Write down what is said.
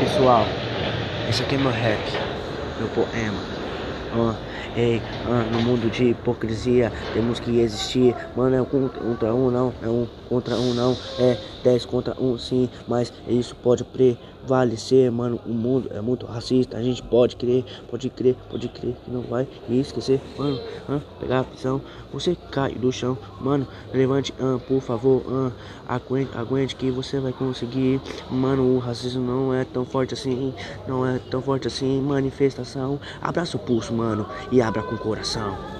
pessoal, esse aqui é meu rap, meu poema. Ah, ei, ah, no mundo de hipocrisia temos que existir. Mano, é um contra um, não. É um contra um, não. É dez contra um, sim. Mas isso pode prevalecer, mano. O mundo é muito racista. A gente pode crer, pode crer, pode crer que não vai esquecer, mano. Ah, pegar a prisão, você cai do chão, mano. Levante, ah, por favor, ah, aguente, aguente que você vai conseguir. Mano, o racismo não é tão forte assim. Não é tão forte assim. Manifestação, abraça o pulso, mano, e abra com o coração.